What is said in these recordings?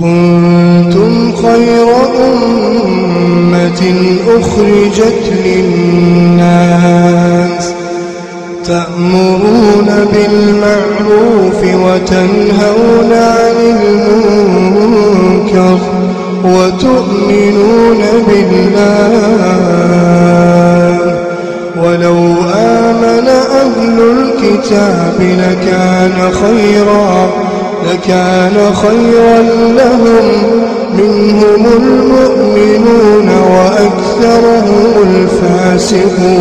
كنتم خير أمة أخرجت للناس تأمرون بالمعروف وتنهون عن المنكر وتؤمنون بالله ولو آمن أهل الكتاب لكان خيرا لكان خيرا لهم. منهم المؤمنون وأكثرهم الفاسقون.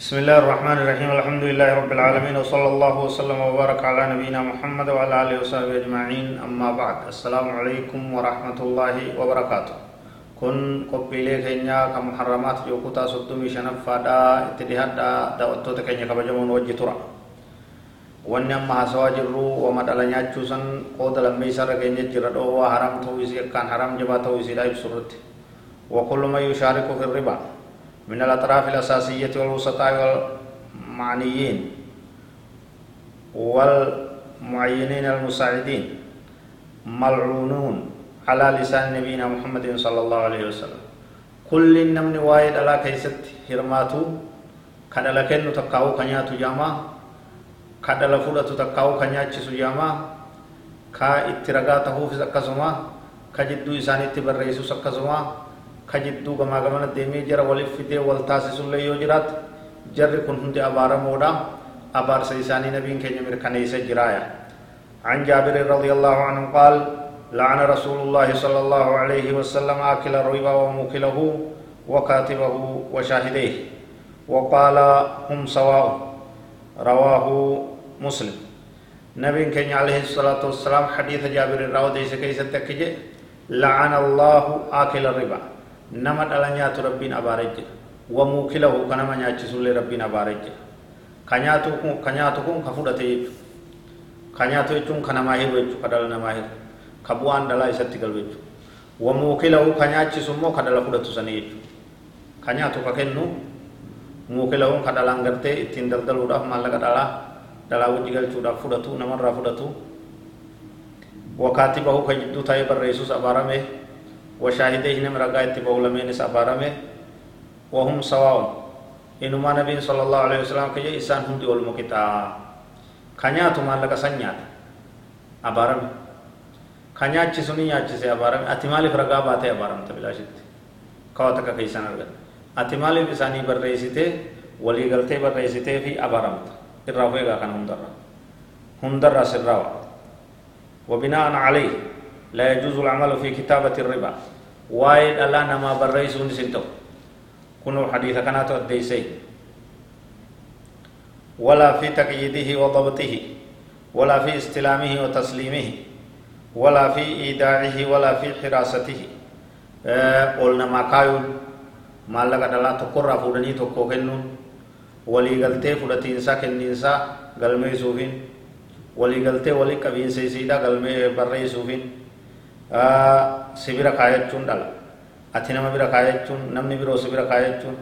بسم الله الرحمن الرحيم. الحمد لله رب العالمين وصلى الله وسلم وبارك على نبينا محمد وعلى آله وصحبه أجمعين. أما بعد السلام عليكم ورحمة الله وبركاته. كن قبيلي كينيا كمحرمات يوكوتا صدومي شنفادا اتدهادا دعوتو تكينيا كبجمون وجه ترى wanni amma haasawaa jirru wama dhala nyaachuu san qooda lammeeysa irra keenya jira dhoowwaa haram ta'uu isii akkaan haram jabaa ta'uu isiidha ibsu irratti وكل من يشارك في الربا من الأطراف الأساسية والوسطاء والمعنيين والمعينين المساعدين ملعونون على لسان نبينا محمد صلى الله عليه وسلم كل نمن وايد على كيست هرماتو كدل كنو تقاو كنياتو جاما كدل فلتو تقاو كنياتشسو جاما كا اترغاته في سكسما كجدو إساني تبرئيسو سكسما كجدو كما كما ديمي جرى ولفته والتاسس اللي يوجرات جر كن هند أبارا مودا أبار سيساني نبين كي نمر كنيسة جرايا عن جابر رضي الله عنه قال لعن رسول الله صلى الله عليه وسلم آكل الربا وموكله وكاتبه وشاهديه وقال هم سواء رواه مسلم نبي كان عليه الصلاة والسلام حديث جابر الراو ديس كيسة تكجي لعن الله آكل الربا nama dhala nyaatu rabbiin abaaree jira wamuukilahu ka nama nyaachisullee rabbiin abaaree jira ka nyaatu kun ka nyaatu kun ka fudhate jechuudha ka nyaatu jechuun ka namaa hiru jechuudha ka dhala namaa hiru ka bu'aan dhalaa isatti galu jechuudha wamuukilahu ka nyaachisu immoo ka dhala fudhatu sanii jechuudha ka nyaatu ka kennu muukilahu ka dhalaan gartee ittiin daldaluudhaaf maallaqa dhalaa dhalaa wajji galchuudhaaf fudhatu namarraa fudhatu wakaatibahu ka jidduu taa'ee barreessus abaaramee وشاهديه نم رقا اتبعوا لمن سأبارمه وهم سواء إنما نبي صلى الله عليه وسلم كي إسان هم دي والمكتا كنياتو مالك سنيات أبارمه كنياتي سني ياتي سي أبارمه أتمالي فرقا باتي أبارمه تبلا شد كواتك كيسان أرغن أتمالي بساني برئيسته ولي غلطي برئيسته في أبارمه الرافقا كان هندر هندر سراوة وبناء عليه لا يجوز العمل في كتابة الربا وايد الله نما برئيس سنتو كنو حديث كانت الديسي ولا في تقييده وضبطه ولا في استلامه وتسليمه ولا في إيداعه ولا في حراسته قلنا ما كايون فودني تقو كنون ولي غلطي فودتينسا كنينسا غلمي سوفين ولي غلطي ولي كبين سيسيدا غلمي برئي سوفين sibira kaayachuun dhala ati nama bira kaayachuun namni biroo sibira kaayachuun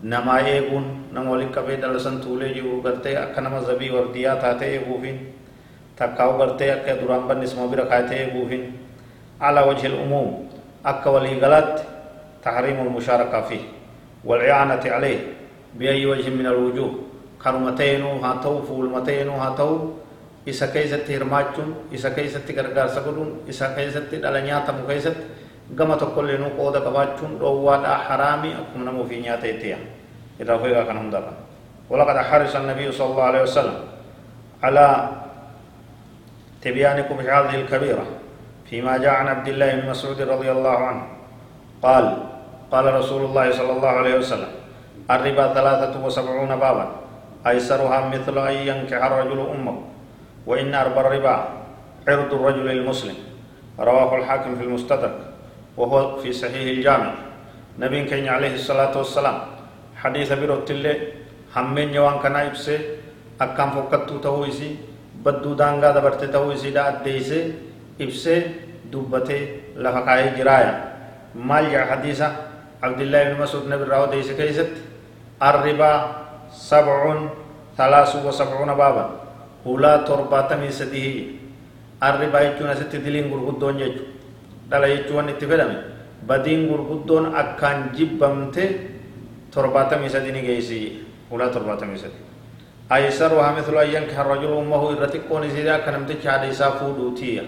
namaa eeguun nama waliin qabee dhala san tuulee jiru gartee akka nama zabii wardiyaa taatee eeguufiin takkaa'u gartee akka duraan bannis nama bira kaayatee eeguufiin ala wajhi umuum akka walii galaatti تحريم المشاركة فيه والعيانة عليه بأي وجه من الوجوه. كرمتين هاتو فولمتين هاتو إسا كيزت هرماجتون إسا كيزت كرقار سقدون إسا كيزت الألنيات مكيزت قمة كل نقود قباجتون روالا حرامي أكم نمو في نيات إتيا إرافيقا كنهم دابا ولقد حرص النبي صلى الله عليه وسلم على تبيانكم في هذه الكبيرة. فيما جاء عن عبد الله بن مسعود رضي الله عنه قال قال رسول الله صلى الله عليه وسلم الربا ثلاثة وسبعون بابا أيسرها مثل أن ينكح الرجل أمه وإن أربى الربا عرض الرجل المسلم رواه الحاكم في المستدرك وهو في صحيح الجامع. نبي كين عليه الصلاة والسلام حديث بيروت الله همين يوان كان يبسي أكام فكتو تهويسي بدو دانغا دبرت تهويسي دا أديسي إبسي دبته لفقائي جرايا. مال يا حديثة عبد الله بن مسعود نبي راو ديسي كيست الربا سبع ثلاث وسبعون بابا. hulaa torbaatamii sadii الربا يجون ست دلين غرغدون يجو. دلا يجون اتفدمي بدين غرغدون أكان جبمت ترباتم يسدني جيسي ولا ترباتم يسدني أيسرها مثل أن ينكح الرجل أمه إرتقون إذا كنمتك هذا يسافو دوتيا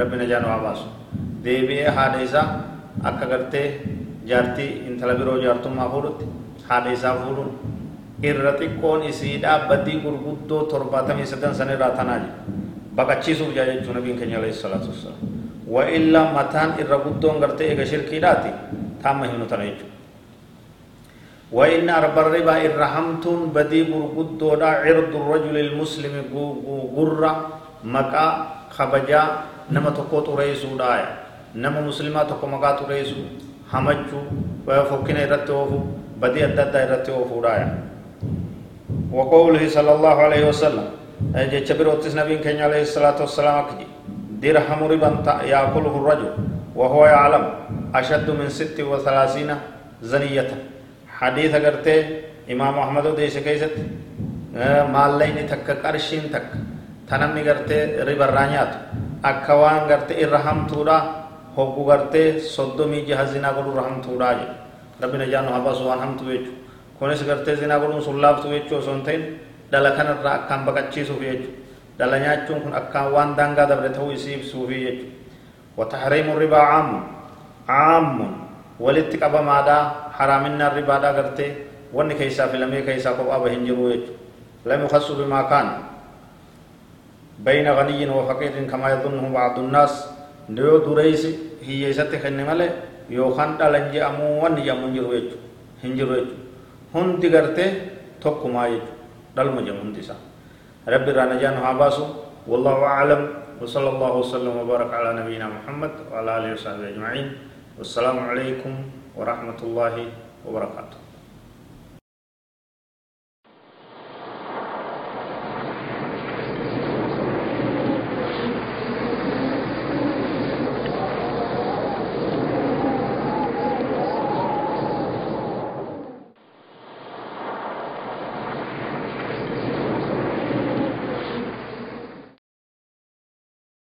ربنا جانو عباس. deebi'ee haadha isaa akka gartee jaartii intala biroo jaartummaa fuudhutti haadha isaa fuudhuun irra xiqqoon isiidhaa baddii gurguddoo torbaatamii sadan san irraa tanaa jedha baqachiisuuf jaa jechuu nabiin keenya alayhi salaatu wassalaam mataan irra guddoon gartee eega shirkiidhaati taamma himnu tana jechuudha وإن أربع الربا إرحمتون بدي غرغدودا عرض الرجل المسلم غرة مكا خبجا نما تقو تريسو دايا nama muslimaa tokko maqaa xureessu hamachuu fokkina irratti oofu badii adda addaa irratti oofuudhaaya وقوله صلى الله عليه وسلم جيتش بروتس نبي كان عليه الصلاة والسلام أكجي درهم ربا يأكله الرجل وهو يعلم أشد من ست وثلاثين زنية. حديث قرتي إمام أحمد ديش كيست مالين تك قرشين تك. تنمي قرتي ربا رانيات. أكوان قرتي إرحم تورا hoggu gartee soddomii jaha zinaa godhu irra hamtuudha jedhe rabbina jaannu habasu waan hamtu jechu kunis gartee zinaa godhuun sun laaftu jechuu osoo hin ta'in dhala kanarraa akkaan baqachiisuuf jechu dhala nyaachuun kun akkaan waan daangaa dabre ta'uu isii ibsuufi jechu وتحريم الربا عام عام ولت قبمادا حرامنا الربا دا غرتي ون كيسا في لمي كيسا قبا بهنجرو لم يخص بما كان بين غني وفقير كما يظنه بعض الناس yoo dureysi hiyyeessatti kenne malee yookaan dhalan je'amuu wanni jedhamu hin jiru jechuudha hin jiru jechuudha hundi gartee tokkumaa jechuudha dhaluma jedhamu hundi isaa rabbi irraa najaan haa baasu والله أعلم وصلى الله وسلم وبارك على نبينا محمد وعلى آله وصحبه أجمعين والسلام عليكم ورحمة الله وبركاته